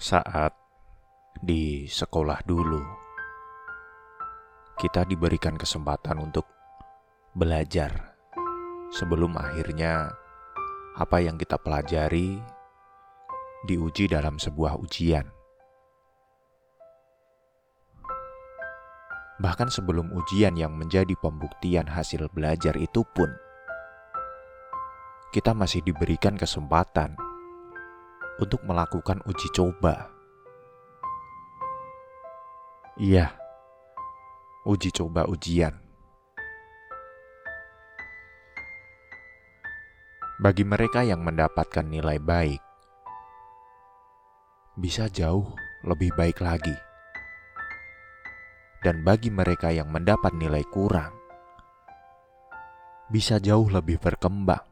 Saat di sekolah dulu, kita diberikan kesempatan untuk belajar sebelum akhirnya apa yang kita pelajari diuji dalam sebuah ujian. Bahkan sebelum ujian yang menjadi pembuktian hasil belajar itu pun, kita masih diberikan kesempatan untuk melakukan uji coba. Iya, uji coba ujian. Bagi mereka yang mendapatkan nilai baik, bisa jauh lebih baik lagi. Dan bagi mereka yang mendapat nilai kurang, bisa jauh lebih berkembang.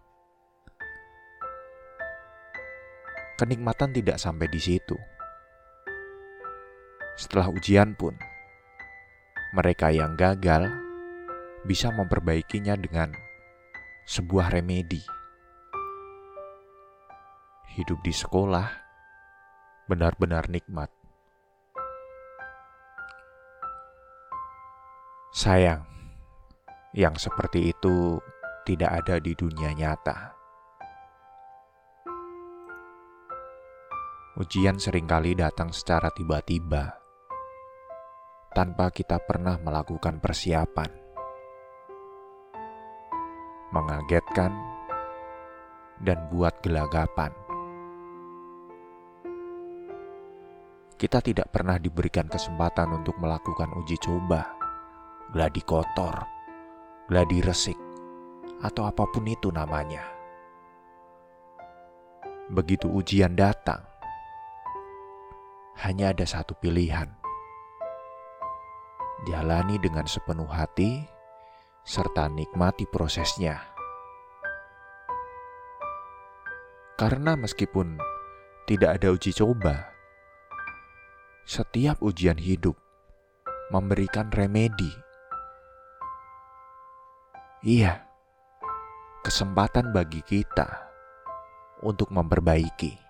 Kenikmatan tidak sampai di situ. Setelah ujian pun, mereka yang gagal bisa memperbaikinya dengan sebuah remedi. Hidup di sekolah benar-benar nikmat. Sayang, yang seperti itu tidak ada di dunia nyata. Ujian sering kali datang secara tiba-tiba, tanpa kita pernah melakukan persiapan. Mengagetkan dan buat gelagapan. Kita tidak pernah diberikan kesempatan untuk melakukan uji coba gladi kotor, gladi resik, atau apa pun itu namanya. Begitu ujian datang, hanya ada satu pilihan. Jalani dengan sepenuh hati serta nikmati prosesnya. Karena meskipun tidak ada uji coba, setiap ujian hidup memberikan remedi Iya, kesempatan bagi kita untuk memperbaiki.